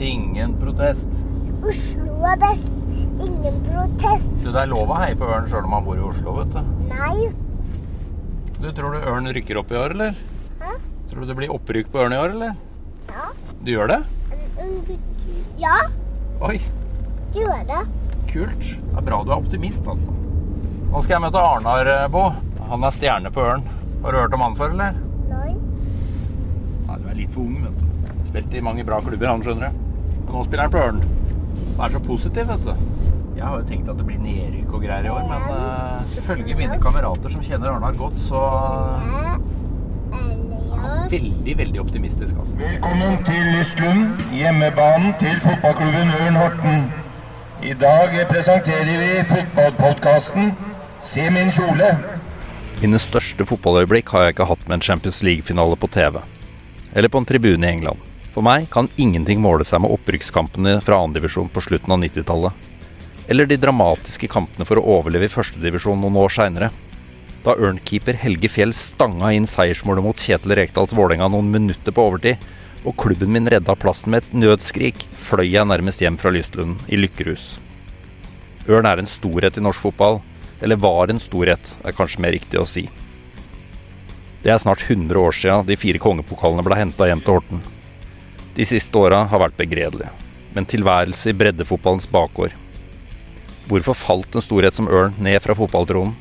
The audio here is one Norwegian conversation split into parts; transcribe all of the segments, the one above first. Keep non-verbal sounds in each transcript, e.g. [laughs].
Ingen protest. Oslo er best. Ingen protest. Du, Det er lov å heie på Ørn sjøl om man bor i Oslo, vet du. Nei. Du, Tror du Ørn rykker opp i år, eller? Hæ? Tror du det blir opprykk på Ørn i år, eller? Ja. Du gjør det? Ja, Oi, du gjør det. kult. Det er bra du er optimist, altså. Nå skal jeg møte Arnar, eh, Bo. Han er stjerne på Ørn. Har du hørt om han før, eller? Nei. Nei, du er litt for ung, vet du. Spilt i mange bra klubber, han skjønner du. Men nå spiller han på Ørn. Han er så positiv, vet du. Jeg har jo tenkt at det blir nedrykk og greier i år, men uh, ifølge mine kamerater som kjenner Arnar godt, så. Eller. Veldig, veldig optimistisk, altså. Velkommen til Lystlund, hjemmebanen til fotballklubben Ørn Horten. I dag presenterer vi fotballpodkasten Se min kjole. Mine største fotballøyeblikk har jeg ikke hatt med en Champions League-finale på TV. Eller på en tribune i England. For meg kan ingenting måle seg med opprykkskampene fra andredivisjon på slutten av 90-tallet. Eller de dramatiske kampene for å overleve i førstedivisjon noen år seinere. Da Ørn-keeper Helge Fjell stanga inn seiersmålet mot Kjetil Rekdals Vålerenga noen minutter på overtid, og klubben min redda plassen med et nødskrik, fløy jeg nærmest hjem fra Lystlund i lykkerus. Ørn er en storhet i norsk fotball, eller var en storhet, er kanskje mer riktig å si. Det er snart 100 år siden de fire kongepokalene ble henta hjem til Horten. De siste åra har vært begredelige, men tilværelse i breddefotballens bakgård. Hvorfor falt en storhet som Ørn ned fra fotballtronen?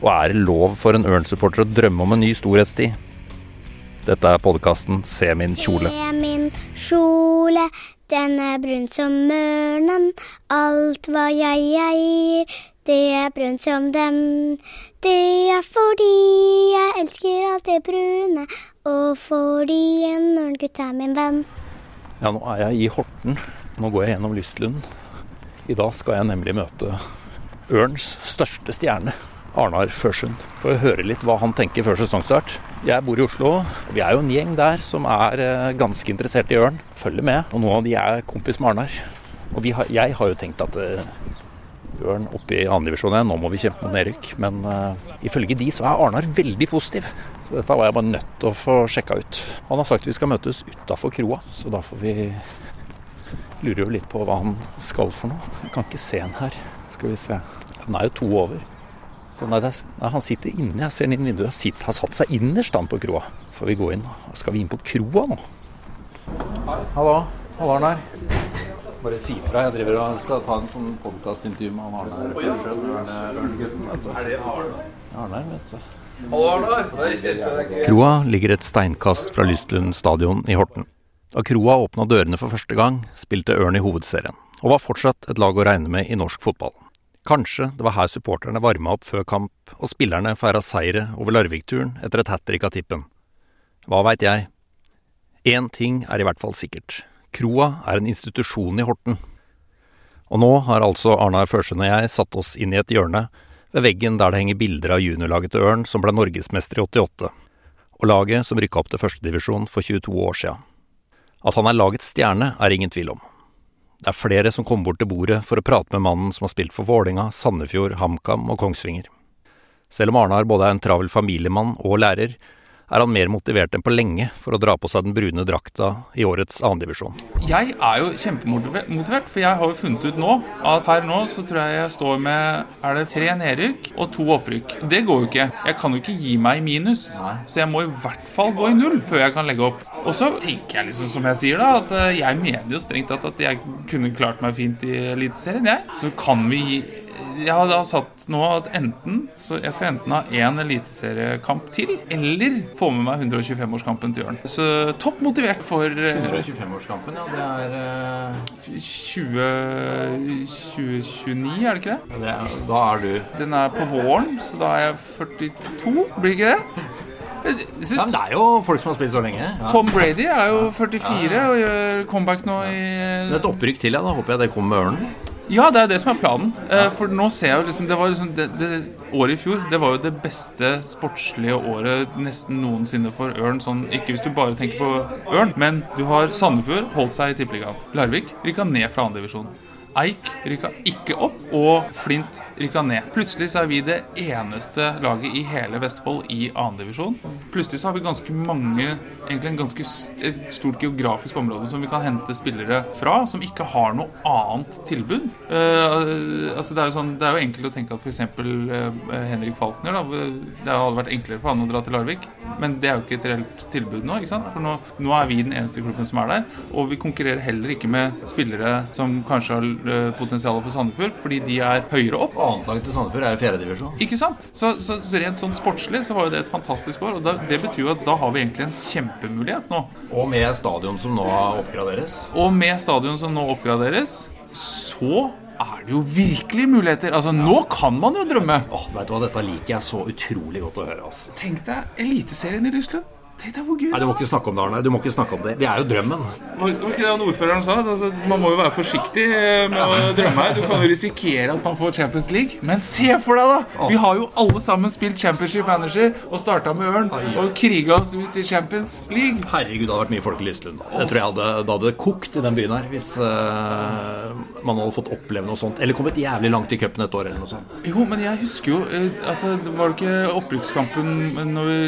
Og er det lov for en Ørn-supporter å drømme om en ny storhetstid? Dette er podkasten Se min kjole. Se min kjole, den er brun som ørnen. Alt hva jeg eier, det er brun som dem. Det er fordi jeg elsker alt det brune, og fordi en ørngutt er min venn. Ja, nå er jeg i Horten. Nå går jeg gjennom Lystlund. I dag skal jeg nemlig møte Ørns største stjerne, Arnar Førsund. Får høre litt hva han tenker før sesongstart. Jeg bor i Oslo, vi er jo en gjeng der som er eh, ganske interessert i Ørn. Følger med. Og noen av de er kompis med Arnar. Og har, jeg har jo tenkt at eh, Ørn oppe i andredivisjon igjen, nå må vi kjempe mot nedrykk. Men uh, ifølge de så er Arnar veldig positiv. Så dette var jeg bare nødt til å få sjekka ut. Han har sagt vi skal møtes utafor kroa, så da får vi Lurer jo litt på hva han skal for noe. Jeg kan ikke se han her. Skal vi se. Den er jo to over. Så nei, det er, nei, han sitter inne. Jeg ser den inn i vinduet. Han sitter, har satt seg innerst han på kroa. Får vi gå inn? Skal vi inn på kroa nå? Hallo. Hallo, Arnar. Bare si fra. Jeg driver og skal ta en sånn podkastintervju med han Arnar? Arnar, vet du. Kroa ligger et steinkast fra Lystlund stadion i Horten. Da Kroa åpna dørene for første gang, spilte Ørn i hovedserien, og var fortsatt et lag å regne med i norsk fotball. Kanskje det var her supporterne varma opp før kamp, og spillerne feira seire over Larvik-turen etter et hat trick av tippen. Hva veit jeg? Én ting er i hvert fall sikkert. Kroa er en institusjon i Horten. Og nå har altså Arnar Førsund og jeg satt oss inn i et hjørne ved veggen der det henger bilder av juniorlaget til Ørn som ble norgesmester i 88, og laget som rykka opp til førstedivisjon for 22 år sia. At han er lagets stjerne, er ingen tvil om. Det er flere som kommer bort til bordet for å prate med mannen som har spilt for Vålinga, Sandefjord, HamKam og Kongsvinger. Selv om Arnar både er en travel familiemann og lærer, er han mer motivert enn på lenge for å dra på seg den brune drakta i årets andredivisjon. Jeg er jo kjempemotivert, for jeg har jo funnet ut nå at her nå så tror jeg jeg står med er det tre nedrykk og to opprykk. Det går jo ikke. Jeg kan jo ikke gi meg i minus, så jeg må i hvert fall gå i null før jeg kan legge opp. Og så tenker jeg liksom, som jeg sier, da, at eh, jeg mener jo strengt tatt at jeg kunne klart meg fint i Eliteserien, jeg. Så kan vi gi jeg har da satt nå at enten så jeg skal enten ha én eliteseriekamp til, eller få med meg 125-årskampen til Jørn. Så topp motivert for eh, 125-årskampen, ja. Det er, 20, 2029, er det ikke det? Da er du Den er på våren, så da er jeg 42, blir ikke det? Så, Ja, men det er jo folk som har spilt så lenge. Ja. Tom Brady er jo 44 og gjør comeback nå i Det er et opprykk til, ja. Da håper jeg det kommer med Ørnen. Ja, det er det som er planen. Eh, For nå ser jeg jo liksom Det var liksom det, det året i fjor Det var jo det beste sportslige året nesten noensinne for Ørn. Sånn, ikke hvis du bare tenker på Ørn, men du har Sandefjord holdt seg i Tippeligaen. Larvik rykka ned fra andredivisjon. Eik rykka ikke opp, og Flint rykka ned. Plutselig så er vi det eneste laget i hele Vestfold i andredivisjon. Plutselig så har vi ganske mange, egentlig en ganske et stort geografisk område som vi kan hente spillere fra, som ikke har noe annet tilbud. Uh, altså det, er jo sånn, det er jo enkelt å tenke at f.eks. Uh, Henrik Falkner da, Det hadde vært enklere for han å dra til Larvik, men det er jo ikke et reelt tilbud nå. ikke sant? For nå, nå er vi den eneste klubben som er der, og vi konkurrerer heller ikke med spillere som kanskje har uh, potensial for Sandefjord, fordi de er høyere opp. Annetlaget til Sandefjord er jo fjerdedivisjon. Ikke sant? Så, så, så, rent sånn sportslig så var jo det et fantastisk år. Og da, det betyr jo at da har vi egentlig en kjempemulighet nå. Og med stadion som nå oppgraderes. Og med stadion som nå oppgraderes, så er det jo virkelig muligheter. Altså, Nå kan man jo drømme. Åh, vet Du hva, Dette liker jeg så utrolig godt å høre. altså. Tenk deg Eliteserien i Russland. Tenk deg hvor gøy Nei, Du må ikke snakke om det, Arne. Du må ikke snakke om det. Det er jo drømmen. Var var ikke det han ordføreren sa? Altså, man må jo være forsiktig eh, med å drømme. Du kan jo risikere at man får Champions League. Men se for deg, da! Vi har jo alle sammen spilt Championship Manager og starta med Ørn og kriga oss ut i Champions League. Herregud, det hadde vært mye folk i Lystlund. Det tror jeg hadde, det hadde kokt i den byen her hvis uh, man hadde fått oppleve noe sånt. Eller kommet jævlig langt i cupen et år eller noe sånt. Jo, men jeg husker jo uh, altså, Var det ikke opprykkskampen når vi,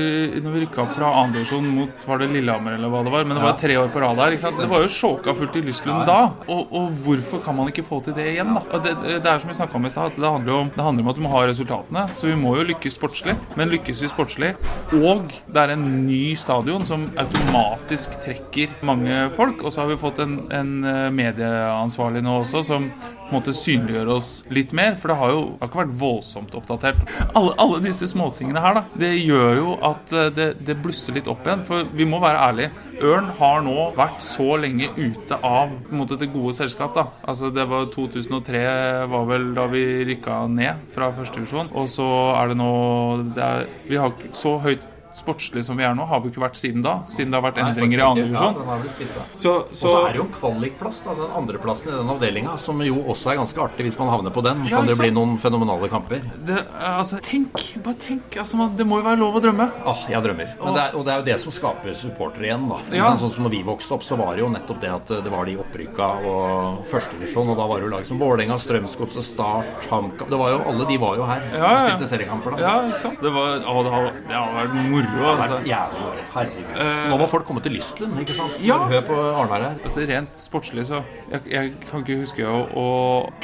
når vi rykka opp fra 2 andredivisjon mot var det Lillehammer eller hva det var. Men det var tre år på rad der, ikke sant? Det var jo sjåka fullt i Lystlund da. Og, og, hvorfor kan man ikke få til det igjen, da? Det, det, er som vi snakka om i stad, det handler om, det handler om at du må ha resultatene. Så vi må jo lykkes sportslig. Men lykkes vi sportslig, og det er en ny stadion som automatisk trekker mange folk, og så har vi fått en, en eh, medieansvarlig nå også som på en måte synliggjør oss litt mer. For det har jo det har ikke vært voldsomt oppdatert. Alle, alle disse småtingene her, da. Det gjør jo at eh, det, det blusser litt opp igjen. For vi må være ærlige. Ørn har nå vært så lenge ute av på en måte, det gode selskap. da. Altså det var 2003 var vel da vi rykka ned fra førstedivisjon. Og så er det nå det er, Vi har så høyt sportslig som vi er nå, har vi ikke vært siden da. Siden det har vært endringer i andre divisjon. Ja, så, så, så, er det jo en kvalikplass, da, den andreplassen i den avdelinga, som jo også er ganske artig hvis man havner på den. Ja, kan det bli noen fenomenale kamper. Det, altså, tenk, bare tenk. Altså, man, det må jo være lov å drømme. Åh, jeg drømmer. Det er, og det er jo det som skaper supportere igjen, da. Ja. Sånn som når vi vokste opp, så var det jo nettopp det at det var de opprykka og førstedivisjon, og da var det jo lag som Vålerenga, Strømsgodset, Start, HamKam Det var jo Alle de var jo her ja, og spilte seriekamper, da. Ja, ikke sant. Det, var, å, det, har vært moro moro. Altså. Jævlig moro. Herregud. Uh, nå må folk komme til Lystlund, ikke sant? Ja. Hør på Arnar her. Altså, rent sportslig så jeg, jeg, kan ikke huske å, å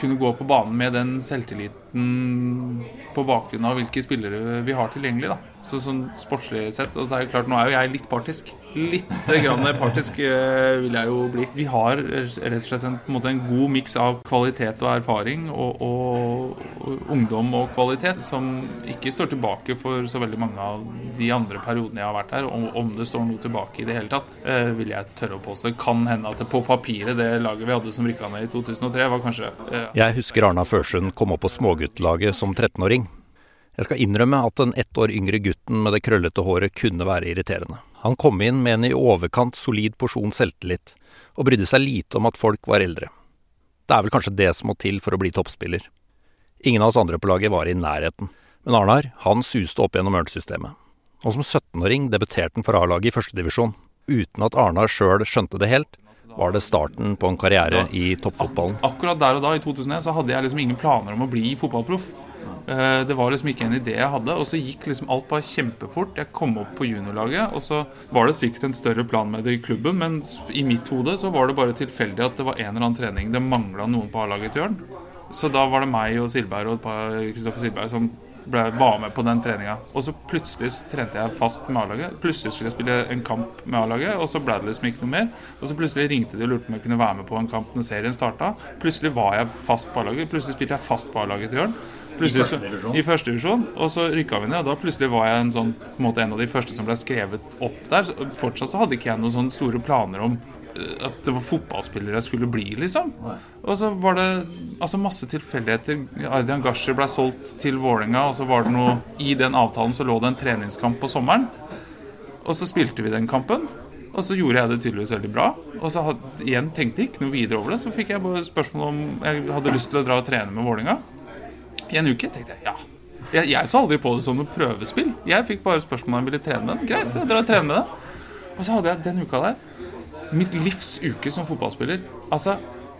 kunne gå på banen med den selvtilliten på bakgrunn av hvilke spillere vi har tilgjengelig. da. Så sånn sportslig sett og det er jo klart, Nå er jo jeg litt partisk. Litt grann partisk uh, vil jeg jo bli. Vi har rett og slett en, en, en god miks av kvalitet og erfaring og, og, og, ungdom og kvalitet som ikke står tilbake for så veldig mange av de andre periodene jeg har vært her. Og om det står noe tilbake i det hele tatt, uh, vil jeg tørre å påstå. Kan hende at det på papiret, det laget vi hadde som rykka ned i 2003, var kanskje uh, Jeg husker Arna Førsund kom opp på småguttlaget som 13-åring. Jeg skal innrømme at den ett år yngre gutten med det krøllete håret kunne være irriterende. Han kom inn med en i overkant solid porsjon selvtillit, og brydde seg lite om at folk var eldre. Det er vel kanskje det som må til for å bli toppspiller. Ingen av oss andre på laget var i nærheten, men Arnar, han suste opp gjennom Ørn-systemet. Og som 17-åring debuterte han for A-laget i førstedivisjon, uten at Arnar sjøl skjønte det helt, var det starten på en karriere i toppfotballen. Akkurat der og da, i 2001, så hadde jeg liksom ingen planer om å bli fotballproff. Eh, det var liksom ikke en idé jeg hadde. Og så gikk liksom alt bare kjempefort. Jeg kom opp på juniorlaget, og så var det sikkert en større plan med det i klubben, men i mitt hode så var det bare tilfeldig at det var en eller annen trening det mangla noen på A-laget til Jørn. Så da var det meg og Silberg og Kristoffer Silberg som ble, var med på den treninga. Og så plutselig trente jeg fast med A-laget. Plutselig skulle jeg spille en kamp med A-laget, og så ble det liksom ikke noe mer. Og så plutselig ringte de og lurte på om jeg kunne være med på en kamp når serien starta. Plutselig var jeg fast på A-laget. Plutselig spilte jeg fast på A-laget til Jørn. I første divisjon. Og så rykka vi ned. Og da plutselig var jeg en, sånn, en, måte, en av de første som ble skrevet opp der. Fortsatt så hadde ikke jeg noen sånne store planer om eh, at det var fotballspillere jeg skulle bli, liksom. Og så var det altså masse tilfeldigheter. Ardian Gashi ble solgt til Vålerenga, og så var det noe I den avtalen så lå det en treningskamp på sommeren. Og så spilte vi den kampen. Og så gjorde jeg det tydeligvis veldig bra. Og så had, igjen tenkte jeg ikke noe videre over det. Så fikk jeg bare spørsmål om jeg hadde lyst til å dra og trene med Vålerenga i en uke. tenkte jeg ja. Jeg, jeg, så aldri på det som noe prøvespill. Jeg fikk bare spørsmål om jeg ville trene med den. Greit, jeg drar og trener med det. Og så hadde jeg den uka der mitt livs uke som fotballspiller. Altså,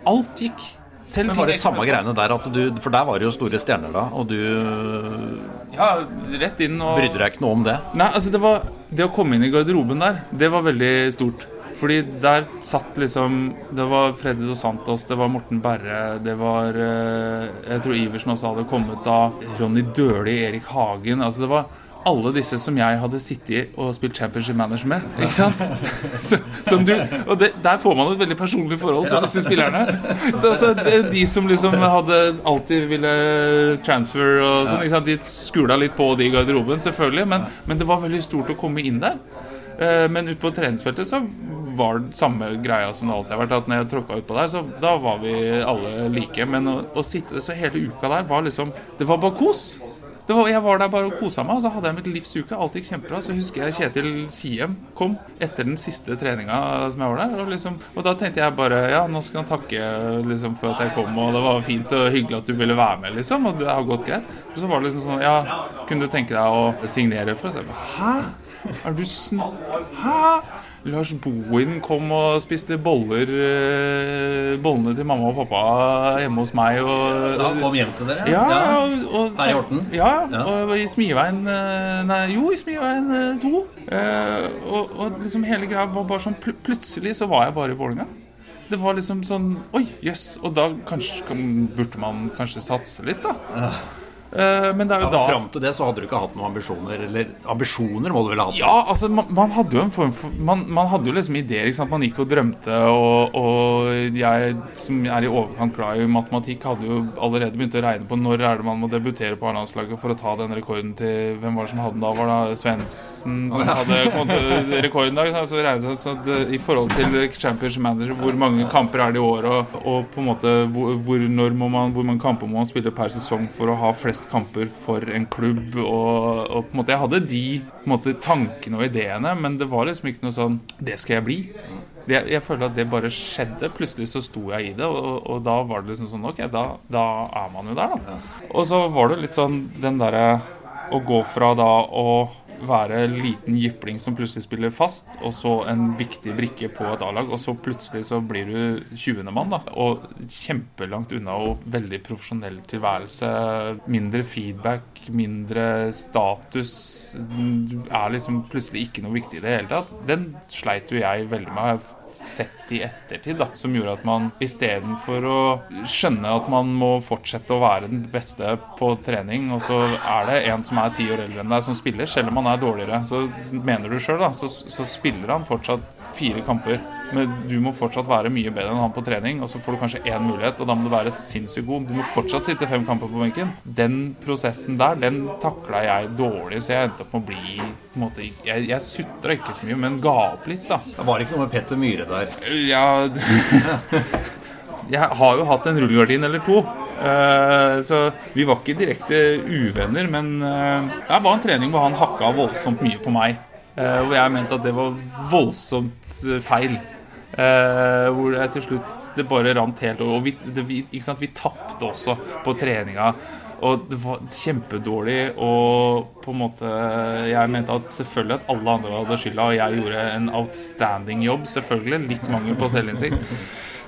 alt gikk. Selv Men var det samme greiene der? Du, for der var det jo store stjerner da, og du Ja, rett inn og Brydde deg ikke noe om det? Nei, altså det var Det å komme inn i garderoben der, det var veldig stort. Fordi der satt liksom Det var Freddy Dos Santos, det var Morten Berre, det var eh, Jeg tror Iversen også hadde kommet da. Ronny Døhli, Erik Hagen. Altså det var alle disse som jeg hadde sittet og spilt Championship Manager med. Ikke sant? [laughs] Så, som du, og det, Der får man et veldig personlig forhold til disse spillerne. Altså, de som liksom hadde alltid ville transfer og sånn. ikke sant? De skula litt på de i garderoben, selvfølgelig. Men, men, det var veldig stort å komme inn der. Eh, men ute på treningsfeltet så var det samme greia som det alltid har vært. At når jeg tråkka utpå der, så da var vi alle like. Men å, å sitte så hele uka der var liksom Det var bare kos. Var, jeg var der bare og kosa meg, og så hadde jeg mitt livs uke. Alt gikk kjempebra. Så husker jeg Kjetil Siem kom etter den siste treninga som jeg var der. Og, liksom, og, da tenkte jeg bare ja, nå skal han takke liksom, for at jeg kom, og det var fint og hyggelig at du ville være med, liksom. Og det har gått greit. Og så var det liksom sånn ja, kunne du tenke deg å signere for oss? Hæ? Er du sn... Hæ? Lars Bohin kom og spiste boller eh, bollene til mamma og pappa hjemme hos meg. Og, Han kom hjem til dere? Ja, ja. Og, Her i Horten? Ja, ja. og i Smiveien eh, Nei, jo, i Smiveien 2. Eh, og, og, liksom hele greia var bare sånn pl Plutselig så var jeg bare i Vålerenga. Det var liksom sånn Oi, jøss. Yes. Og da kanskje, burde man kanskje satse litt, da. Ja. Uh, men det er jo ja, da Fram til det så hadde du ikke hatt noen ambisjoner? Eller ambisjoner må du vel ha hatt? Ja, altså man, man, hadde jo en form for Man, man hadde jo liksom ideer. ikke sant? Man gikk og drømte, og, og, jeg som er i overkant glad i matematikk, hadde jo allerede begynt å regne på når er det man må debutere på A-landslaget for å ta den rekorden til Hvem var det som hadde den da? Var det Svendsen som hadde rekorden da? Så regnet så at I forhold til Champions Manager, hvor mange kamper er det i år, og, og på en måte hvor, hvor, når må man, hvor mange kamper må man spille per sesong for å ha flest flest kamper for en klubb. Og, og, på en måte jeg hadde de måte, tankene og ideene, men det var liksom ikke noe sånn Det skal jeg bli. Jeg, jeg føler at det bare skjedde. Plutselig så sto jeg i det, og, og da var det liksom sånn Ok, da, da, er man jo der, da. Og så var det litt sånn den derre å gå fra da å være liten jypling som plutselig spiller fast, og så en viktig brikke på et A-lag, og så plutselig så blir du 20. mann, da. Og kjempelangt unna og veldig profesjonell tilværelse. Mindre feedback, mindre status. Du er liksom plutselig ikke noe viktig i det hele tatt. Den sleit jo jeg veldig med sett i ettertid, da, som gjorde at man istedenfor å skjønne at man må fortsette å være den beste på trening, og så er det en som er ti år eldre enn deg, som spiller, selv om han er dårligere, så mener du sjøl, da, så, så spiller han fortsatt fire kamper men du må fortsatt være mye bedre enn han på trening, og så får du kanskje én mulighet, og da må du være sinnssykt god. Du må fortsatt sitte fem kamper på benken. Den prosessen der, den takla jeg dårlig, så jeg endte opp med å bli på en måte, Jeg, jeg sutra ikke så mye, men ga opp litt, da. Det var ikke noe med Petter Myhre der? Ja [laughs] Jeg har jo hatt en rullegardin eller to. Uh, så vi var ikke direkte uvenner, men uh, det var en trening hvor han hakka voldsomt mye på meg. Uh, hvor jeg mente at det var voldsomt feil. Uh, hvor det til slutt det bare rant helt over. Og vi, det, vi, vi tapte også på treninga. Og det var kjempedårlig. Og på en måte Jeg mente at selvfølgelig at alle andre hadde skylda, og jeg gjorde en outstanding jobb. Selvfølgelig. Litt mangel på selvinnsikt.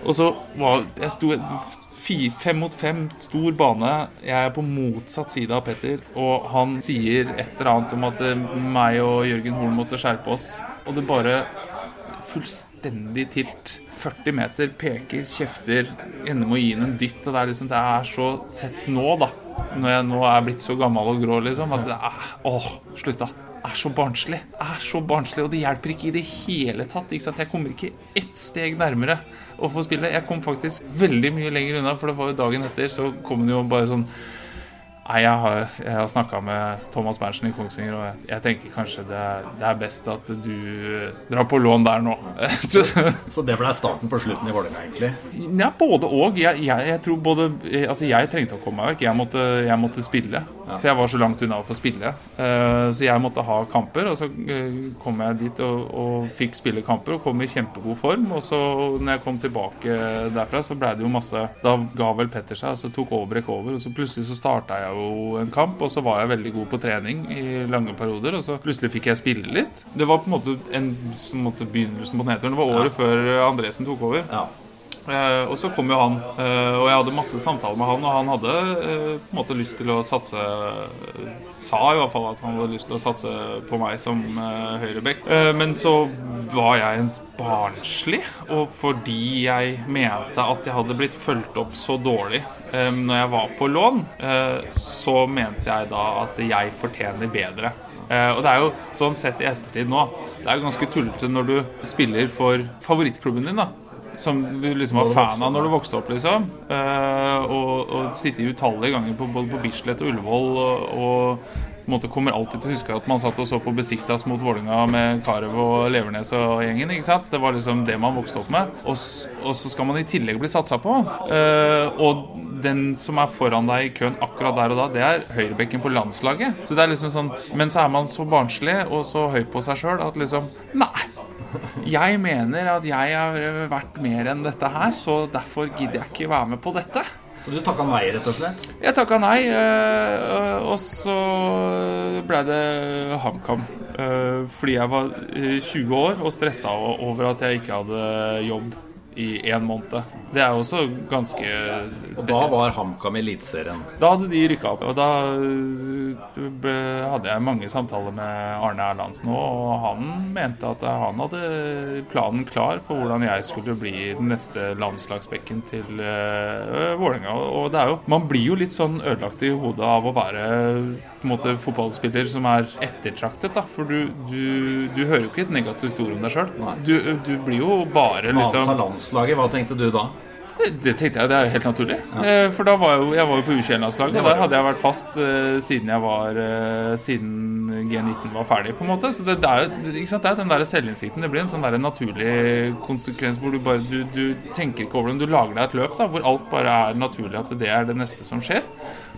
Og så var Jeg sto fem mot fem, stor bane. Jeg er på motsatt side av Petter, og han sier et eller annet om at meg og Jørgen Horn måtte skjerpe oss. Og det bare fullstendig tilt. 40 meter, peker, kjefter, ender med å gi den en dytt. Og det er liksom Det er så sett nå, da. Når jeg nå er blitt så gammel og grå, liksom, at det er Åh, slutt, da. Er så barnslig. Er så barnslig, og det hjelper ikke i det hele tatt. Ikke sant? Jeg kommer ikke ett steg nærmere å få spille. Jeg kom faktisk veldig mye lenger unna, for det var jo dagen etter, så kom det jo bare sånn Nei, jeg har, jeg har snakka med Thomas Berntsen i Kongsvinger, og jeg, jeg tenker kanskje det er, det er, best at du drar på lån der nå. [laughs] så, så, det ble starten på slutten i Vålerenga, egentlig? Ja, både og. Jeg, jeg, tror både Altså, jeg trengte å komme meg vekk. Jeg måtte, jeg måtte spille. Ja. For jeg var så langt unna å få spille. Uh, så jeg måtte ha kamper, og så uh, kom jeg dit og, og, fikk spille kamper og kom i kjempegod form. Og så når jeg kom tilbake derfra, så ble det jo masse Da ga vel Petter seg, og så tok Aabrek over, og så plutselig så starta jeg jo en kamp, og så var jeg veldig god på trening i lange perioder, og så plutselig fikk jeg spille litt. Det var på en måte en måte begynnelsen på nedturen. Det var året ja. før Andresen tok over. Ja. Eh, og så kom jo han, eh, og jeg hadde masse samtaler med han, og han hadde eh, på en måte lyst til å satse Sa i hvert fall at han hadde lyst til å satse på meg som eh, høyreback. men så var jeg en barnslig, og fordi jeg mente at jeg hadde blitt fulgt opp så dårlig um, når jeg var på lån, så mente jeg da at jeg fortjener bedre. og det er jo sånn sett i ettertid nå Det er jo ganske tullete når du spiller for favorittklubben din, da som du liksom var fan av når du vokste opp, liksom. Uh, og, og sitte utallige ganger på, både på Bislett og Ullevål og, og måte kommer alltid til å huske at man satt og så på Besiktas mot Vålinga med Carew og Levernes og gjengen. ikke sant? Det var liksom det man vokste opp med. Og, og så skal man i tillegg bli satsa på. Uh, og den som er foran deg i køen akkurat der og da, det er høyrebekken på landslaget. Så det er liksom sånn, Men så er man så barnslig og så høy på seg sjøl at liksom Nei! Jeg mener at jeg har vært mer enn dette her, så derfor gidder jeg ikke være med på dette. Så du takka nei, rett og slett? Jeg takka nei. Øh, og så ble det HamKam. Øh, fordi jeg var 20 år og stressa over at jeg ikke hadde jobb i én måned. Det er også ganske spesielt. Og da var HamKam i Eliteserien? Da hadde de rykka opp. Og da hadde jeg mange samtaler med Arne Erlandsen òg, og han mente at han hadde planen klar for hvordan jeg skulle bli den neste landslagsbekken til uh, Vålerenga. Og det er jo Man blir jo litt sånn ødelagt i hodet av å være på en måte fotballspiller som er ettertraktet, da. For du, du, du hører jo ikke et negativt ord om deg sjøl. Du, du, blir jo bare liksom landslaget, hva tenkte du da? Det tenkte jeg, det er jo helt naturlig. Ja. Eh, for da var jeg, jo, jeg var jo på U21-landslaget. Og der hadde jeg vært fast uh, siden jeg var uh, Siden G19 var ferdig, på en måte. Så det, det er jo sant, det er den der selvinnsikten. Det blir en sånn der naturlig konsekvens hvor du bare du, du tenker ikke over det. Du lager deg et løp da, hvor alt bare er naturlig at det er det neste som skjer.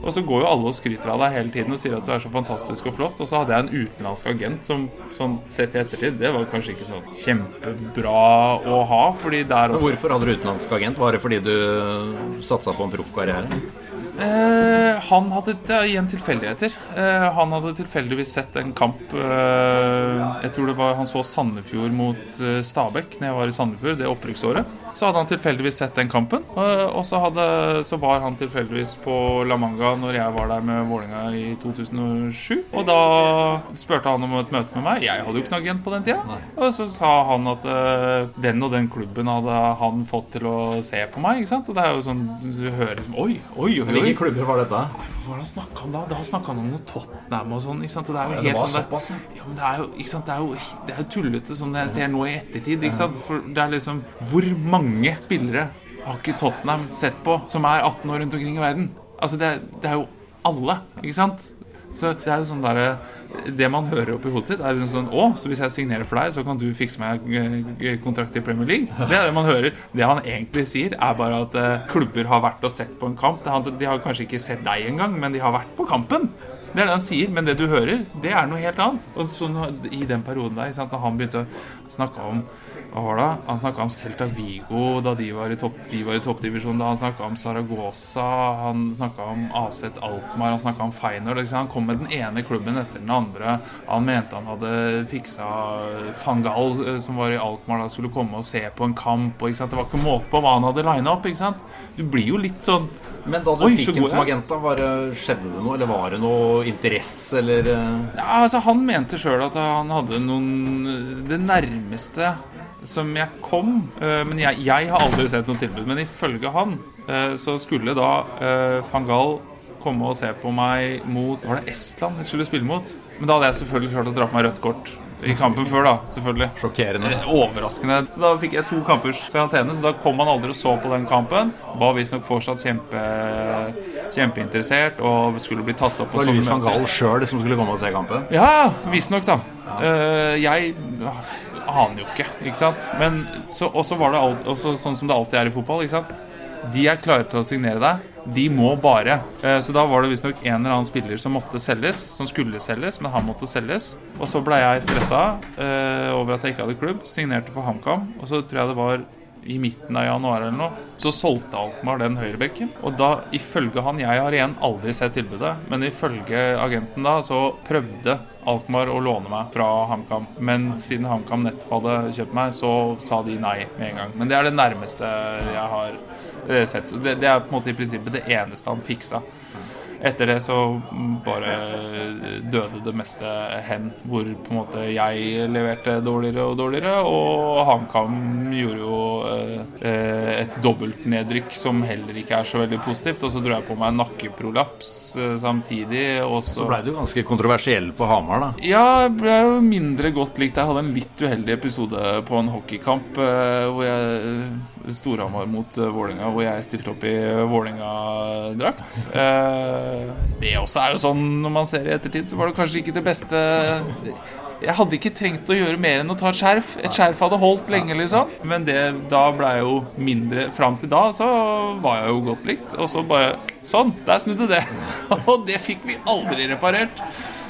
Og så går jo alle og skryter av deg hele tiden og sier at du er så fantastisk og flott. Og så hadde jeg en utenlandsk agent som sånn sett i ettertid, det var kanskje ikke sånn kjempebra å ha. fordi der også Hvorfor hadde du utenlandsk agent? Var det fordi du satsa på en proffkarriere? Eh, han hadde det igjen tilfeldigheter. Eh, han hadde tilfeldigvis sett en kamp eh, Jeg tror det var han så Sandefjord mot eh, Stabæk når jeg var i Sandefjord det opprykksåret. Så hadde han tilfeldigvis sett den kampen. Og så, hadde, så var han tilfeldigvis på La Manga når jeg var der med Vålinga i 2007. Og da spurte han om et møte med meg. Jeg hadde jo ikke noe agent på den tida. Og så sa han at uh, den og den klubben hadde han fått til å se på meg. ikke sant? Og det er jo sånn du hører liksom Oi, oi, oi. Hvilke klubber var dette? Hva snakka han da? Da snakka han om noe Tottenham og sånn. ikke sant? Og det er jo ja, helt sånn såpass, ja, men det er jo, ikke sant? Det er jo, det er jo tullete sånn jeg ser nå i ettertid. ikke sant? For det er liksom Hvor mange mange spillere har ikke Tottenham sett på som er 18 år rundt omkring i verden? Altså, det det er jo alle, ikke sant? Så det er jo sånn der, Det man hører oppi hodet sitt, er jo sånn Å, så hvis jeg signerer for deg, så kan du fikse meg eh, kontrakt i Premier League? Det er det man hører. Det han egentlig sier, er bare at uh, klubber har vært og sett på en kamp. De har kanskje ikke sett deg engang, men de har vært på kampen. Det er det han sier, men det du hører, det er noe helt annet. Og så I den perioden der, da han begynte å snakke om hva var det? Han snakka om Celta Vigo da de var i, topp, toppdivisjonen. Da han snakka om Saragossa, han snakka om Aset Alkmaar, han snakka om Feinor. Liksom. Han kom med den ene klubben etter den andre. Han mente han hadde fiksa Fangal, eh, som var i Alkmaar, da skulle komme og se på en kamp. Og, Det var ikke måte på hva han hadde lina opp. Du blir jo litt sånn men da du Oi, fikk ham som agent, da, var, skjedde det noe? Eller var det noe interesse, eller Ja, altså Han mente sjøl at han hadde noen Det nærmeste som jeg kom uh, Men jeg, jeg, har aldri sett noe tilbud. Men ifølge han uh, så skulle da Fangal komme og se på meg mot Var det Estland jeg skulle spille mot? Men da hadde jeg selvfølgelig klart å dra på meg rødt kort i kampen før, da. selvfølgelig Sjokkerende. Overraskende. Så Da fikk jeg to kampers karantene, så da kom han aldri og så på den kampen. Var visstnok fortsatt kjempe, kjempeinteressert og skulle bli tatt opp. Så det var Louis van Gaal sjøl som skulle komme og se kampen? Ja, visstnok, da. Ja. jeg aner jo ikke, ikke sant. Men så, også var det alt, også sånn som det alltid er i fotball. ikke sant? De er klare til å signere deg. De må bare. Eh, så da var det visstnok en eller annen spiller som måtte selges, som skulle selges, men han måtte selges. Og så ble jeg stressa eh, over at jeg ikke hadde klubb. Signerte for HamKam. Og så tror jeg det var i midten av januar eller noe, så solgte Alkmaar den høyrebekken. Og da, ifølge han Jeg har igjen aldri sett tilbudet, men ifølge agenten da, så prøvde Alkmaar å låne meg fra HamKam. Men siden HamKam nettopp hadde kjøpt meg, så sa de nei med en gang. Men det er det nærmeste jeg har eh, sett. Det, det er på en måte i prinsippet det eneste han fiksa. Etter det så bare døde det meste hen, hvor på en måte jeg leverte dårligere og dårligere, og HamKam gjorde jo eh, et dobbeltnedrykk som heller ikke er så veldig positivt. Og så dro jeg på meg nakkeprolaps eh, samtidig. Og så, så blei du ganske kontroversiell på Hamar, da? Ja, jeg ble jo mindre godt likt. Jeg hadde en litt uheldig episode på en hockeykamp eh, hvor jeg Storhamar mot Vålerenga, hvor jeg stilte opp i Vålerenga-drakt. Det også er jo sånn når man ser i ettertid, så var det kanskje ikke det beste Jeg hadde ikke trengt å gjøre mer enn å ta et skjerf. Et skjerf hadde holdt lenge, liksom. Men det, da ble jo mindre Fram til da så var jeg jo godt likt. Og så bare Sånn, der snudde det. [laughs] Og det fikk vi aldri reparert.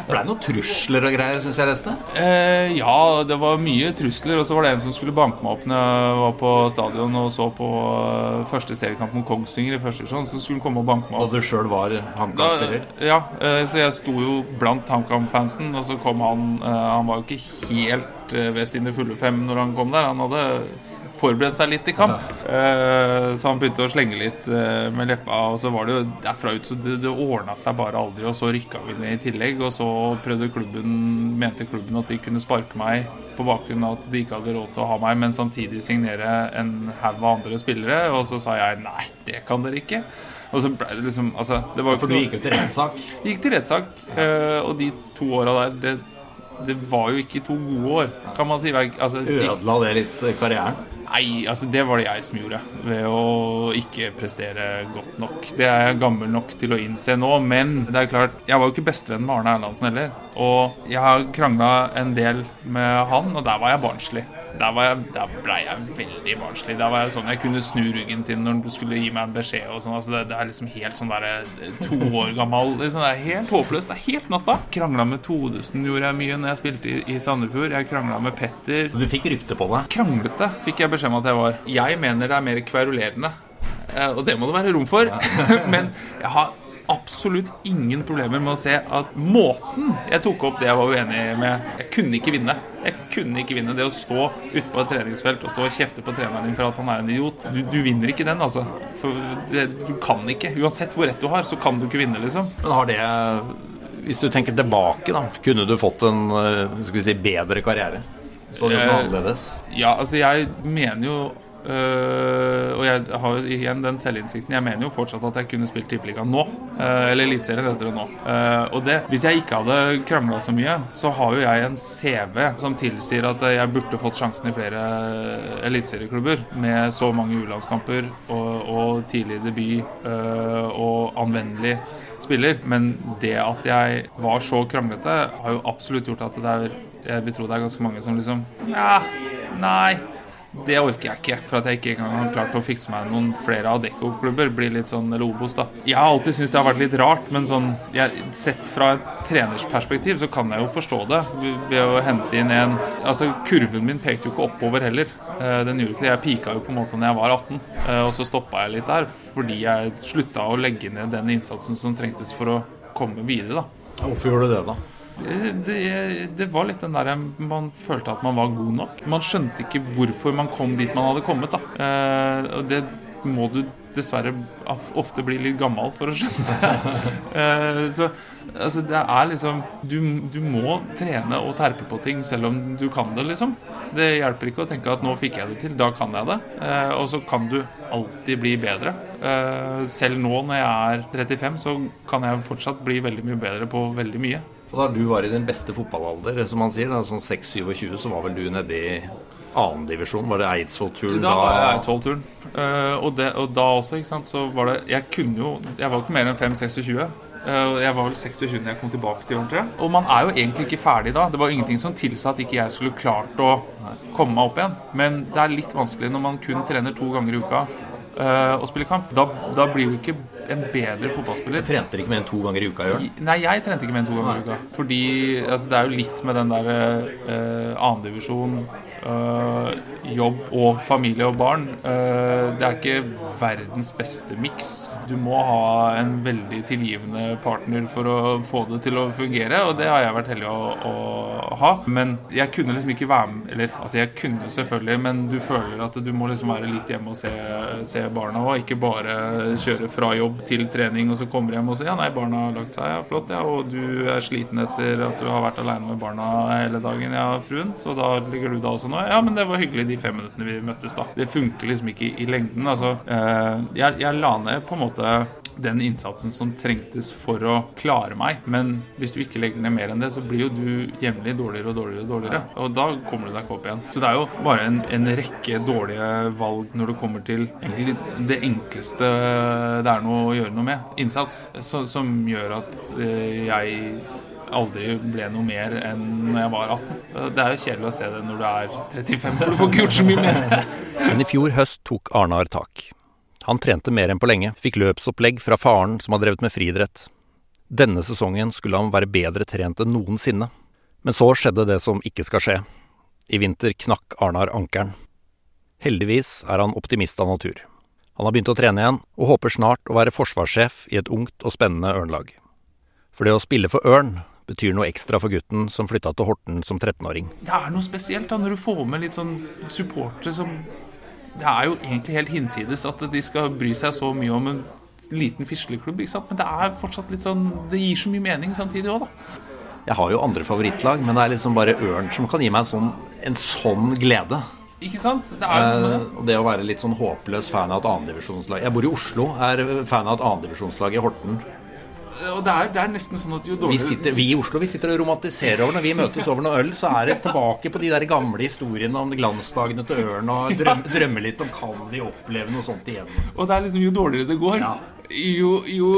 Ble det noen trusler og greier, syns jeg leste? Eh, ja, det var mye trusler. Og så var det en som skulle banke meg opp når jeg var på stadion og så på uh, første seriekamp mot Kongsvinger i første divisjon. Så skulle han komme og banke meg opp. Da du sjøl var HamKam-spiller? Ja, eh, så jeg sto jo blant HamKam-fansen, og så kom han eh, Han var jo ikke helt eh, ved sine fulle fem når han kom der. Han hadde forberedt seg litt i kamp. Uh, så han begynte å slenge litt uh, med leppa, og så var det jo derfra ut så det, det ordna seg bare aldri. Og så rykka vi ned i tillegg, og så prøvde klubben mente klubben at de kunne sparke meg på bakgrunn av at de ikke hadde råd til å ha meg, men samtidig signere en haug av andre spillere. Og så sa jeg nei, det kan dere ikke. Og så ble det liksom altså, det var For du gikk jo til rettssak? Gikk til rettssak. Uh, og de to åra der det, det, var jo ikke to gode år, kan man si. Altså, Ødela det litt karrieren? Nei, altså det var det jeg som gjorde. Ved å ikke prestere godt nok. Det er jeg gammel nok til å innse nå, men det er klart, jeg var jo ikke bestevenn med Arne Erlandsen heller. Og jeg har krangla en del med han, og der var jeg barnslig der, var jeg, der ble jeg veldig barnslig. Der var jeg sånn jeg kunne snu ryggen til når du skulle gi meg en beskjed. og sånn, altså det, det, er liksom helt sånn der eh, to år gammel. Liksom, det er helt håpløst. Det er helt natta. Krangla med Todesen gjorde jeg mye når jeg spilte i, i Sandefjord. Jeg krangla med Petter. Du fikk rykte på deg? Kranglete fikk jeg beskjed om at jeg var. Jeg mener det er mer kverulerende. Eh, og det må det være rom for. Ja. [laughs] Men jeg har absolutt ingen problemer med å se at måten jeg tok opp det jeg var uenig med Jeg kunne ikke vinne. Jeg kunne ikke vinne Det å stå ute på et treningsfelt og stå og kjefte på treneren din for at han er en idiot Du, du vinner ikke den, altså. For det, du kan ikke. Uansett hvor rett du har, så kan du ikke vinne, liksom. Men har det Hvis du tenker tilbake, da. Kunne du fått en skal vi si, bedre karriere? Så det eh, annerledes? Ja, altså jeg mener jo Uh, og jeg har jo igjen den selvinnsikten. Jeg mener jo fortsatt at jeg kunne spilt Tippeligaen nå. Uh, eller Eliteserien heter det nå. Uh, og det, hvis jeg ikke hadde krangla så mye, så har jo jeg en CV som tilsier at jeg burde fått sjansen i flere eliteserieklubber med så mange U-landskamper og, og, tidlig debut og anvendelig spiller. Men det at jeg var så kranglete, har jo absolutt gjort at det er Jeg vil tro det er ganske mange som liksom Ja, nei det orker jeg ikke, for at jeg ikke engang har klart å fikse meg noen flere Adecco-klubber. Blir litt sånn Lobos, da. Jeg har alltid syntes det har vært litt rart, men sånn jeg, sett fra et trenersperspektiv så kan jeg jo forstå det. Ved å hente inn en Altså, kurven min pekte jo ikke oppover heller. Eh, den gjorde ikke det. Jeg pika jo på en måte når jeg var 18, eh, og så stoppa jeg litt der fordi jeg slutta å legge ned den innsatsen som trengtes for å komme videre, da. Hvorfor gjorde du det, da? Det, det, var litt den der man følte at man var god nok. Man skjønte ikke hvorfor man kom dit man hadde kommet. da. Eh, og det må du dessverre ofte bli litt gammel for å skjønne. [laughs] eh, så altså, det er liksom du, du, må trene og terpe på ting selv om du kan det, liksom. Det hjelper ikke å tenke at 'nå fikk jeg det til', da kan jeg det. Eh, og så kan du alltid bli bedre. Selv nå når jeg er 35, så kan jeg fortsatt bli veldig mye bedre på veldig mye. Og da du var i din beste fotballalder, som man sier, da, sånn 6-27, så var vel du nede i annendivisjon? Var det Eidsvoll-turen? Da var jeg Eidsvoll-turen. Uh, og, og, da også, ikke sant, så var det Jeg kunne jo Jeg var ikke mer enn 5-26. Uh, jeg var vel 26 da jeg kom tilbake til Jørn, Og man er jo egentlig ikke ferdig da. Det var ingenting som tilsa at ikke jeg skulle klart å komme meg opp igjen. Men det er litt vanskelig når man kun trener to ganger i uka uh, og spiller kamp. Da, da blir du ikke en bedre fotballspiller. Du trente ikke mer enn to ganger i uka? Gjør. Nei, jeg trente ikke mer enn to ganger i uka. Fordi altså, det er jo litt med den der eh, eh, jobb og familie og barn. Eh, det er ikke verdens beste miks. Du må ha en veldig tilgivende partner for å få det til å fungere, og det har jeg vært heldig å, å ha. Men jeg kunne liksom ikke være med Eller altså, jeg kunne selvfølgelig, men du føler at du må liksom være litt hjemme og se, se barna òg, ikke bare kjøre fra jobb til trening og så kommer hjem og sier ja, nei, barna har lagt seg, ja, flott, ja, og du er sliten etter at du har vært alene med barna hele dagen, ja, fruen, så da ligger du da også nå. Ja, men det var hyggelig de fem minuttene vi møttes, da. Det funker liksom ikke i, i lengden. Altså, eh, jeg, jeg la ned på en måte den innsatsen som trengtes for å klare meg. Men hvis du ikke legger ned mer enn det, så blir jo du jevnlig dårligere og dårligere. Og dårligere Og da kommer du deg ikke opp igjen. Så det er jo bare en, en rekke dårlige valg når det kommer til egentlig det enkleste det er noe å gjøre noe med. Innsats. Så, som gjør at eh, jeg aldri ble noe mer enn når jeg var 18. Det er jo kjedelig å se det når du er 35, for du får ikke gjort så mye med det. [laughs] Men i fjor høst tok Arnar tak. Han trente mer enn på lenge, fikk løpsopplegg fra faren som har drevet med friidrett. Denne sesongen skulle han være bedre trent enn noensinne. Men så skjedde det som ikke skal skje. I vinter knakk Arnar ankelen. Heldigvis er han optimist av natur. Han har begynt å trene igjen, og håper snart å være forsvarssjef i et ungt og spennende Ørnlag. For det å spille for Ørn betyr noe ekstra for gutten som flytta til Horten som 13-åring. Det er noe spesielt da når du får med litt sånn supportere som Det er jo egentlig helt hinsides at de skal bry seg så mye om en liten fisleklubb, ikke sant? men det er fortsatt litt sånn Det gir så mye mening samtidig òg, da. Jeg har jo andre favorittlag, men det er liksom bare Ørn som kan gi meg en sånn, en sånn glede. Ikke sant? Det er noe med det. Eh, det å være litt sånn håpløs fan av et annendivisjonslag Jeg bor i Oslo, er fan av et annendivisjonslag i Horten. Og det er, det er nesten sånn at jo Vi, dårligere sitter, vi i Oslo vi sitter og romantiserer over når vi møtes over noe øl, så er det tilbake på de der gamle historiene om glansdagene til Ørn og drøm, drømme litt om kan vi oppleve noe sånt igjen. Og det er liksom jo dårligere det går, Ja. Jo, jo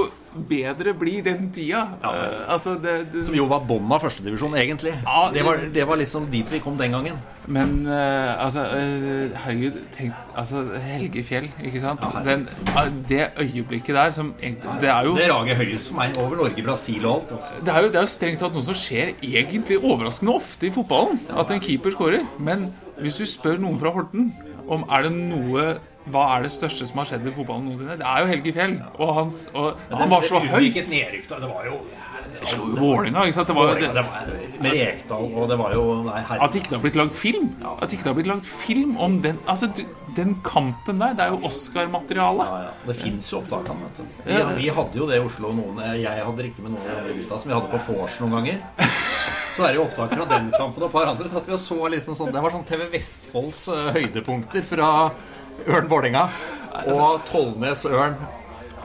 bedre blir den tida. Eh, altså det, det, Som jo var bånn av førstedivisjon, egentlig. Ja, det, var, det var liksom dit vi kom den gangen. Men uh, altså uh, Herregud, tenk Altså Helge Fjell, ikke sant? Den, eh, det øyeblikket der som egentlig Det er jo Det rager høyest for meg. Over Norge, Brasil og alt. Altså. det er jo, det er jo strengt tatt noe som skjer egentlig overraskende ofte i fotballen. At en keeper skårer. Men hvis du spør noen fra Horten om er det noe hva er det største som har skjedd i fotballen noensinne? Det er jo Helge Fjell. Og, hans, og han var så høy. da. Det var jo Slo jo Vålerenga, ikke sant? Det var, det det, var, Med Rekdal, og det var jo Nei, at ikke det har blitt lagd film. At ikke det har blitt lagd film om den Altså, den kampen der, det er jo Oscar-materiale. Ja, ja. Det fins jo opptak av den. Vi, vi hadde jo det i Oslo. Noen, jeg hadde riktig med noen av gutta som vi hadde på vors noen ganger. [laughs] Så er det jo opptak fra den kampen og et par andre. Så at vi og så liksom sånn, Det var sånn TV Vestfolds eh, høydepunkter fra Ørn Vålerenga. Og Tollnes Ørn.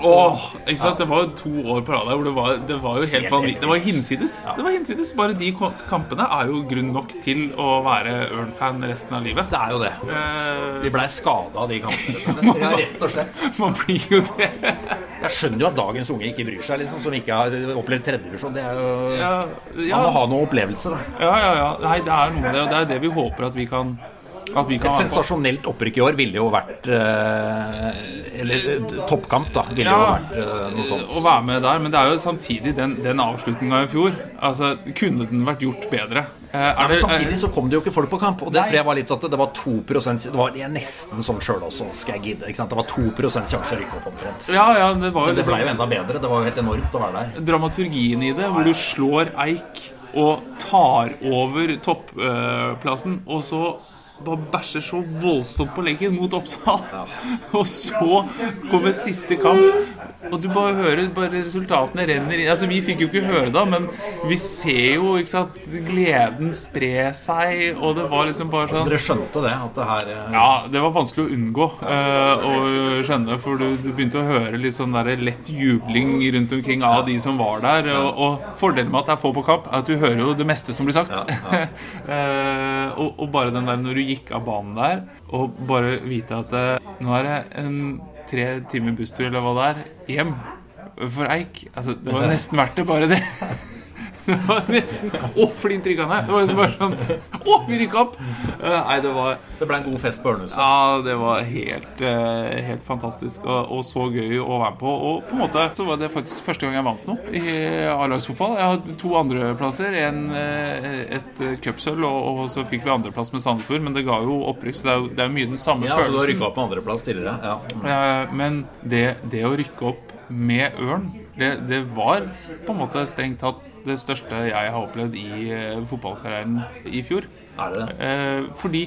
Åh, ikke sant? Det var jo to år på rad hvor det var, det var jo helt vanvittig. Det var hinsides. Det var hinsides. Bare de kampene er jo grunn nok til å være Ørn-fan resten av livet. Det er jo det. Eh, Vi blei skada av de kampene. [laughs] Ja, rett og slett. [laughs] man blir jo det. Jeg skjønner jo at dagens unge ikke bryr seg, liksom, som ikke har opplevd tredjevisjon. Det er jo Ja, ja, Man må ha noen opplevelser, da. ja, ja, ja. Nei, det er noe med det, og det er det vi håper at vi kan Et sensasjonelt opprykk i år ville jo vært eh, Eller eh, toppkamp, da. Ville jo vært eh, noe sånt. Å være med der, men det er jo samtidig den, den avslutninga i fjor. Altså, Kunne den vært gjort bedre? Ja, men det- samtidig så kom det jo ikke folk på kamp, og det tror jeg var litt at det var 2% Det var nesten sånn sjøl også, skal jeg gidde. Det var 2% sjanse å rykke opp omtrent. Ja, ja, det var Men det ble jo enda bedre. Det var jo helt enormt å være der. dramaturgien i det, hvor du slår Eik og tar over topplassen, og så bare bæsjer så voldsomt på leggen mot Oppsal. [laughs] Og så kommer siste kamp, og du bare hører bare resultatene renner inn. Altså, vi fikk jo ikke høre det, men vi ser jo ikke sant, gleden spre seg, og det var liksom bare Så sånn dere skjønte det? At det her eh, ja, det var vanskelig å unngå eh, å skjønne, for du, du begynte å høre litt sånn der lett jubling rundt omkring av de som var der. Og, og fordelen med at det er få på kamp, er at du hører jo det meste som blir sagt. [laughs] Eh, og, og bare den der når du gikk av banen der, og bare vite at eh, nå er det en tre timer busstur eller hva det er, hjem for Eik. Altså, det var nesten verdt det, bare det. [laughs] [laughs] Det var nesten Å, flintrykkende! Det var liksom bare sånn Å, vi rykka opp! Uh, nei, det var Det ble en god fest på Ørnhuset. Ja, det var helt, uh, helt fantastisk og, og så gøy å være med på. Og på en måte så var det faktisk første gang jeg vant noe i A-lagsfotball. Jeg hadde to andreplasser, en, eh, et cupsølv, og, og så fikk vi andreplass med Sandefjord. Men det ga jo opprykk, så det er jo, det er mye den samme Ja, så du har følelsen. rykka opp med andreplass tidligere? Ja. Uh, Men det, det å rykke opp med Ørn, det, det var på en måte strengt tatt det største jeg har opplevd i uh, fotballkarrieren i fjor. Er det? Eh, fordi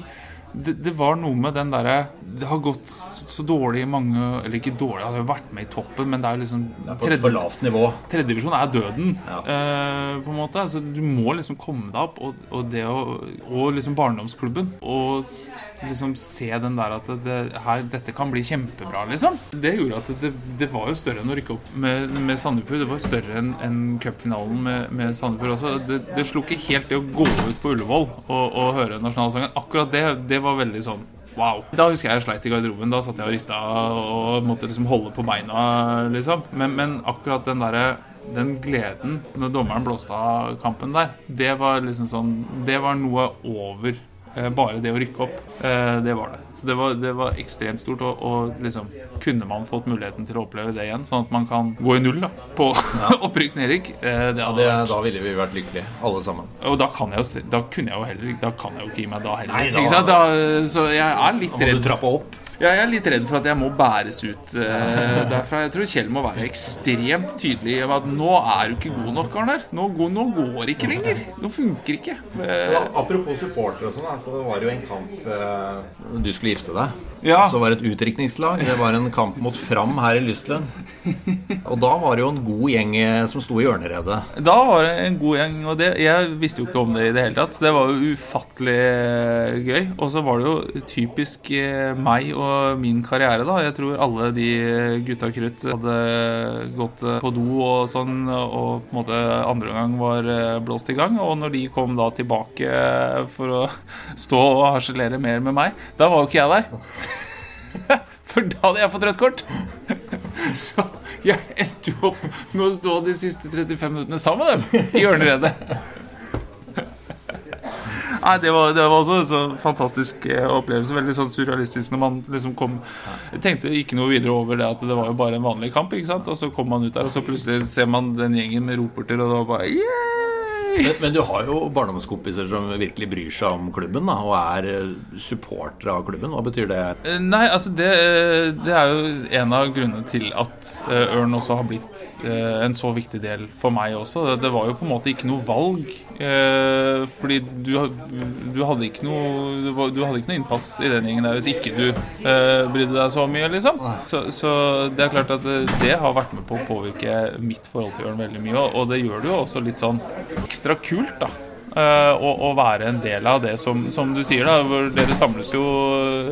det, det var noe med den derre Det har gått så dårlig i mange Eller ikke dårlig, han har jo vært med i toppen, men det er jo liksom På et for lavt nivå. Tredjedivisjon er døden, Ja. eh, på en måte. Altså, du må liksom komme deg opp, og, og det å Og liksom barndomsklubben. Og liksom se den der at det, her, dette kan bli kjempebra, liksom. Det gjorde at det, det var jo større enn å rykke opp med, med Sandefjord. Det var større enn en cupfinalen med, med Sandefjord også. Det, det slo ikke helt det å gå ut på Ullevål og, og høre nasjonalsangen. Akkurat det, det var veldig sånn Wow. Da husker jeg jeg sleit i garderoben. Da satt jeg og rista og måtte liksom holde på beina, liksom. Men, men akkurat den derre den gleden når dommeren blåste av kampen der, det var liksom sånn Det var noe over bare det å rykke opp. Eh, det var det. Så det var, det var ekstremt stort. Og, og liksom kunne man fått muligheten til å oppleve det igjen, sånn at man kan gå i null da på [laughs] opprykk nedrykk, eh, Ja, da ville vi vært lykkelige, alle sammen. og da kan jeg jo da kunne jeg jo heller Da kan jeg jo ikke gi meg da heller. Nei, da- ikke sant? Da, så jeg er litt Da må du redd trappe opp. Ja, jeg er litt redd for at jeg må bæres ut eh, [laughs] derfra. Jeg tror Kjell må være ekstremt tydelig om at nå er du ikke god nok, Arnar. Nå, går- nå går det ikke lenger. Nå funker ikke. Eh, Ja, apropos supportere og sånn, så var det jo en kamp eh, Du skulle gifte deg. Ja. Så var det et utdrikningslag. Det var en kamp mot Fram her i Lystlønn. Og da var det jo en god gjeng eh, som sto i ørneredet. Da var det en god gjeng, og det, jeg visste jo ikke om det i det hele tatt. Så det var jo ufattelig eh, gøy. Og så var det jo typisk eh, meg og min karriere, da. Jeg tror alle de gutta krutt hadde gått eh, på do og sånn, og på en måte andre gang var eh, blåst i gang. Og når de kom da tilbake eh, for å [laughs] stå og harselere mer med meg, da var jo ikke jeg der. [laughs] For da hadde jeg fått rødt kort. [laughs] Så jeg endte opp med å stå de siste 35 minuttene sammen med dem i ørneredet. Nei, det var, det var også en så fantastisk eh, opplevelse. Veldig sånn surrealistisk når man liksom kom Jeg tenkte ikke noe videre over det at det var jo bare en vanlig kamp. ikke sant? Og så kom man ut der, og så plutselig ser man den gjengen med roperter, og det var bare yeah! Men, men du har jo barndomskompiser som virkelig bryr seg om klubben, da, og er eh, supportere av klubben. Hva betyr det? Eh, Nei, altså det, eh, det er jo en av grunnene til at Ørn også har blitt en så viktig del for meg også. Det- var jo på en måte ikke noe valg. Fordi du, du hadde ikke noe du hadde ikke noe innpass i den gjengen der hvis ikke du brydde deg så mye, liksom. Så, så det er klart at det, det har vært med på å påvirke mitt forhold til Ørn veldig mye. Og det gjør det jo også litt sånn ekstra kult, da. Eh, å, å være en del av det som, som du sier, da. Hvor dere samles jo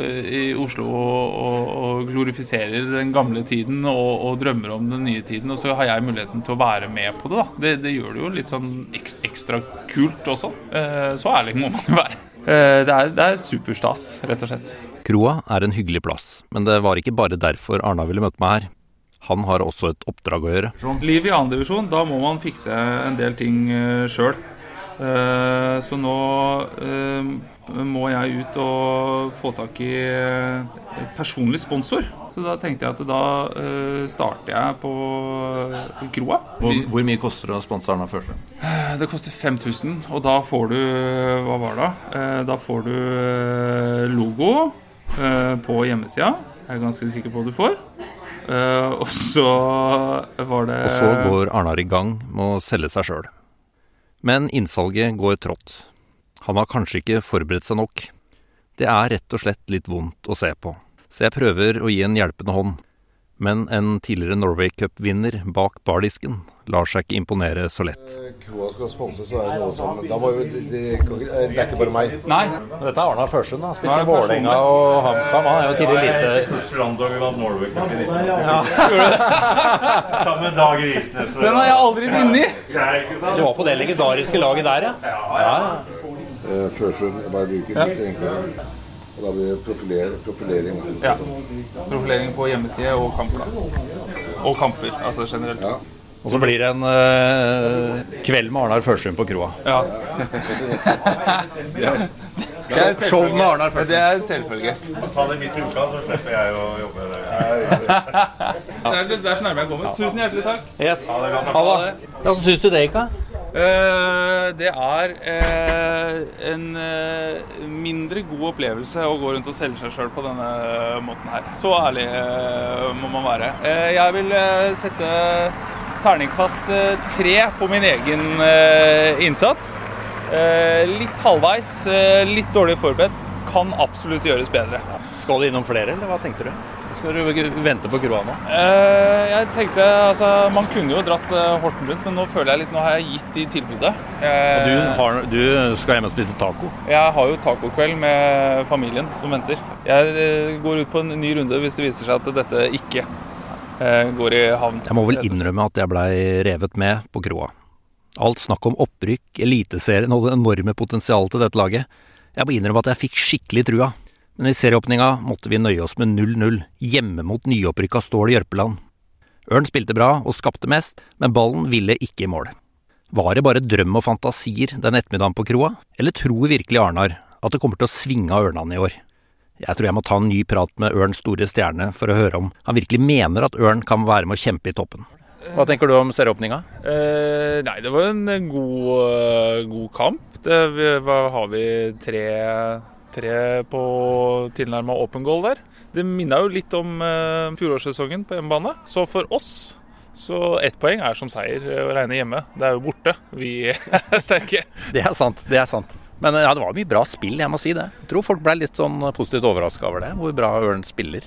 eh, i Oslo og, og, og glorifiserer den gamle tiden og, og drømmer om den nye tiden. Og så har jeg muligheten til å være med på det, da. Det, det gjør det jo litt sånn ekstra kult også. Eh, så ærlig må man jo være. Eh, det, er, det er superstas, rett og slett. Kroa er en hyggelig plass, men det var ikke bare derfor Arna ville møte meg her. Han har også et oppdrag å gjøre. Liv i andredivisjon, da må man fikse en del ting uh, sjøl. så nå eh, må jeg ut og få tak i eh, personlig sponsor. Så da tenkte jeg at da eh, starter jeg på eh, Kroa. Hvor, hvor mye koster det å sponse Arna Førsund? Det koster 5000, og da får du Hva var det? Eh, Da får du eh, logo eh, på hjemmesida. Jeg er ganske sikker på hva du får. Eh, Og så var det Og så går Arnar i gang med å selge seg sjøl. Men innsalget går trått. Han har kanskje ikke forberedt seg nok. Det er rett og slett litt vondt å se på, så jeg prøver å gi en hjelpende hånd. Men en tidligere Norway Cup-vinner bak bardisken lar seg ikke imponere så lett. Kroa skal sponses, så er det noe som Da må jo det, er ikke bare meg. Nei. Dette er Arna Førsund. Han spilte det Vålerenga og HamKam. Han er jo tidligere lite Strandog vant Norway Cup i 1990. [laughs] Sammen Dag Risnes. Den har jeg aldri vunnet! Ja. Du var på det legendariske laget der, ja. Eh, Førsund jeg bare bruker litt enklere. Og da blir det profiler, profilering. Ja. Profilering på hjemmeside og kamper. Og kamper, altså generelt. Ja. Og så blir det en, uh, Kveld med Arnar Førsund på kroa. Ja. Er Show med Arnar Førsund. Det er en selvfølge. Faller det midt i uka, så slipper jeg å jobbe. [laughs] Det er, det er så nærme jeg kommer. Tusen hjertelig takk. Yes. Ha det. Hva syns du det gikk, da? Eh, det er eh, en eh, mindre god opplevelse å gå rundt og selge seg sjøl på denne måten her. Så ærlig må man være. Jeg vil sette terningkast tre på min egen innsats. Litt halvveis, litt dårlig forberedt. Kan absolutt gjøres bedre. Skal du innom flere, eller hva tenkte du? Skal du vente på kroa nå? Eh, jeg tenkte, altså Man kunne jo dratt eh, Horten rundt, men nå føler jeg litt Nå har jeg gitt de tilbudet. Eh, du, har, du skal hjem og spise taco? Jeg har jo tacokveld med familien som venter. Jeg eh, går ut på en ny runde hvis det viser seg at dette ikke eh, går i havn. Jeg må vel innrømme at jeg blei revet med på kroa. Alt snakk om opprykk, Eliteserien og det enorme potensialet til dette laget. Jeg må innrømme at jeg fikk skikkelig trua. Men i serieåpninga måtte vi nøye oss med 0-0, hjemme mot nyopprykka Stål Jørpeland. Ørn spilte bra og skapte mest, men ballen ville ikke i mål. Var det bare drøm og fantasier den ettermiddagen på kroa, eller tror virkelig Arnar at det kommer til å svinge av Ørnene i år? Jeg tror jeg må ta en ny prat med Ørns store stjerne for å høre om han virkelig mener at Ørn kan være med å kjempe i toppen. Hva tenker du om serieåpninga? Eh, nei, det var en god, eh, god kamp. Det, vi, hva har vi tre, tre på tilnærma open goal der. Det minna jo litt om eh, fjorårssesongen på hjemmebane. Så for oss så ett poeng er som seier å regne hjemme. Det er jo borte. Vi [laughs] er sterke. Det er sant, det er sant. Men ja, det var mye bra spill, jeg må si det. Jeg tror folk ble litt sånn positivt overraska over det, hvor bra Ørn spiller.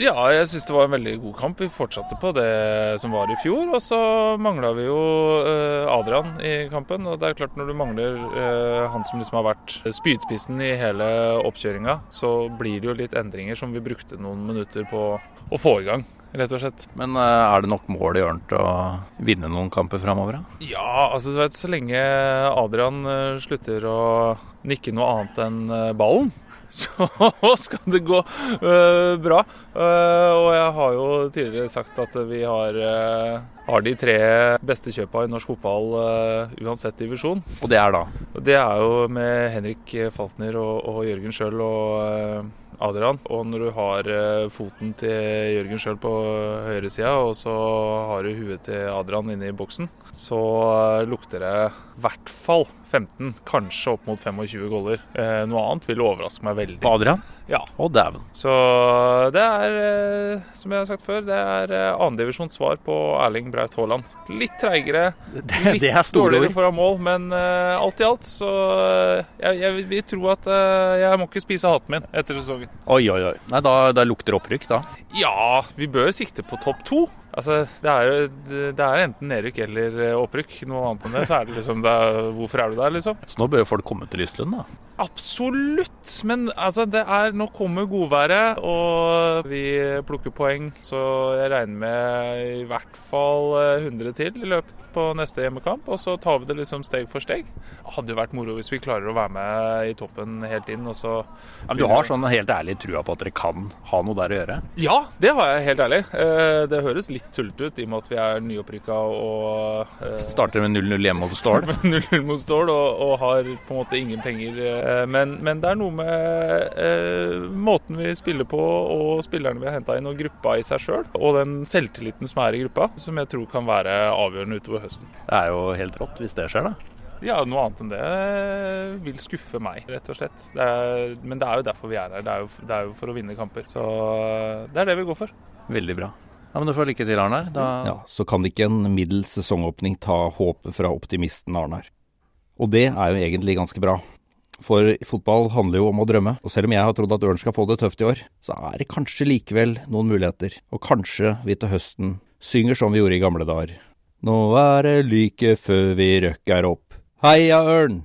Ja, jeg syns det var en veldig god kamp. Vi fortsatte på det som var i fjor. Og så mangla vi jo eh, Adrian i kampen. Og det er klart når du mangler eh, han som liksom har vært spydspissen i hele oppkjøringa, så blir det jo litt endringer som vi brukte noen minutter på å få i gang. Rett og slett. Men eh, er det nok mål i Ørn til å vinne noen kamper framover? Ja, altså du vet, så lenge Adrian eh, slutter å nikke noe annet enn eh, ballen, [laughs] så skal det gå bra. Og jeg har jo tidligere sagt at vi har, har de tre beste kjøpa i norsk fotball uh, uansett divisjon. Og det er da? Det er jo med Henrik Faltner og, og Jørgen Schjøll og uh, Adrian. Og når du har eh, foten til Jørgen sjøl på høyresida, og så har du huet til Adrian inne i boksen, så lukter det i hvert fall 15, kanskje opp mot 25 goller. Eh, noe annet vil overraske meg veldig. Adrian? Ja. Å, dæven. Så det er, eh, som jeg har sagt før, det er eh, andredivisjons svar på Erling Braut Haaland. Litt treigere, litt [laughs] det er dårligere foran mål, men eh, alt i alt så eh, jeg, jeg vil tro at eh, jeg må ikke spise hatten min etter sesongen. Oi, oi, oi. Nei, da, da lukter opprykk, da. Ja, vi bør sikte på topp to. Altså, det er jo det er enten nedrykk eller eh, opprykk. Noe annet enn det, så er det liksom det er, Hvorfor er du der, liksom? Så nå bør jo folk komme til Lystlund, da. Absolutt, men altså det er, nå kommer godværet, og vi plukker poeng. Så jeg regner med i hvert fall eh, 100 til i løpet på neste hjemmekamp. Og så tar vi det liksom steg for steg. Det hadde jo vært moro hvis vi klarer å være med i toppen helt inn. Og så Ja, men du har sånn helt ærlig trua på at dere kan ha noe der å gjøre? Ja, det har jeg helt ærlig. Eh, Det høres litt tullete ut i og med at vi er nyopprykka og eh, Starter med 0-0 hjemme mot Stål. [laughs] 0-0 mot Stål og, og har på en måte ingen penger. Eh, Men, men det er noe med eh, måten vi spiller på og spillerne vi har henta inn og gruppa i seg sjøl. Og den selvtilliten som er i gruppa, som jeg tror kan være avgjørende utover høsten. Det er jo helt rått hvis det skjer, da. Ja, noe annet enn det vil skuffe meg, rett og slett. Det er, men det er jo derfor vi er her. Det er jo, det er jo for å vinne kamper. Så eh, det er det vi går for. Veldig bra. Ja, men Du får lykke til, Arnar. Da... Ja, så kan ikke en middels sesongåpning ta håpet fra optimisten Arnar. Og det er jo egentlig ganske bra. For fotball handler jo om å drømme, og selv om jeg har trodd at Ørn skal få det tøft i år, så er det kanskje likevel noen muligheter. Og kanskje vi til høsten synger som vi gjorde i gamle dager. Nå er det like før vi røkker opp. Heia Ørn!